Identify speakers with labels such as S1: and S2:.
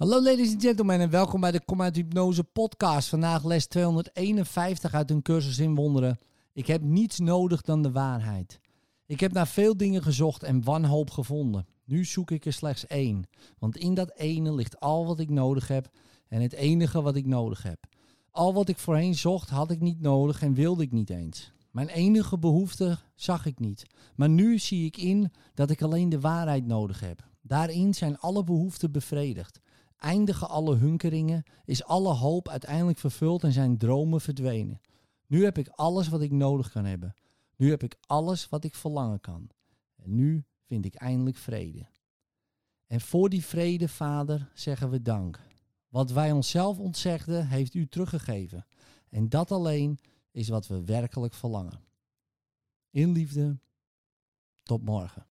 S1: Hallo ladies and gentlemen en welkom bij de Kom uit Hypnose podcast. Vandaag les 251 uit een cursus in wonderen. Ik heb niets nodig dan de waarheid. Ik heb naar veel dingen gezocht en wanhoop gevonden. Nu zoek ik er slechts één. Want in dat ene ligt al wat ik nodig heb en het enige wat ik nodig heb. Al wat ik voorheen zocht had ik niet nodig en wilde ik niet eens. Mijn enige behoefte zag ik niet. Maar nu zie ik in dat ik alleen de waarheid nodig heb. Daarin zijn alle behoeften bevredigd. Eindigen alle hunkeringen, is alle hoop uiteindelijk vervuld en zijn dromen verdwenen. Nu heb ik alles wat ik nodig kan hebben. Nu heb ik alles wat ik verlangen kan. En nu vind ik eindelijk vrede. En voor die vrede, Vader, zeggen we dank. Wat wij onszelf ontzegden, heeft u teruggegeven. En dat alleen is wat we werkelijk verlangen. In liefde, tot morgen.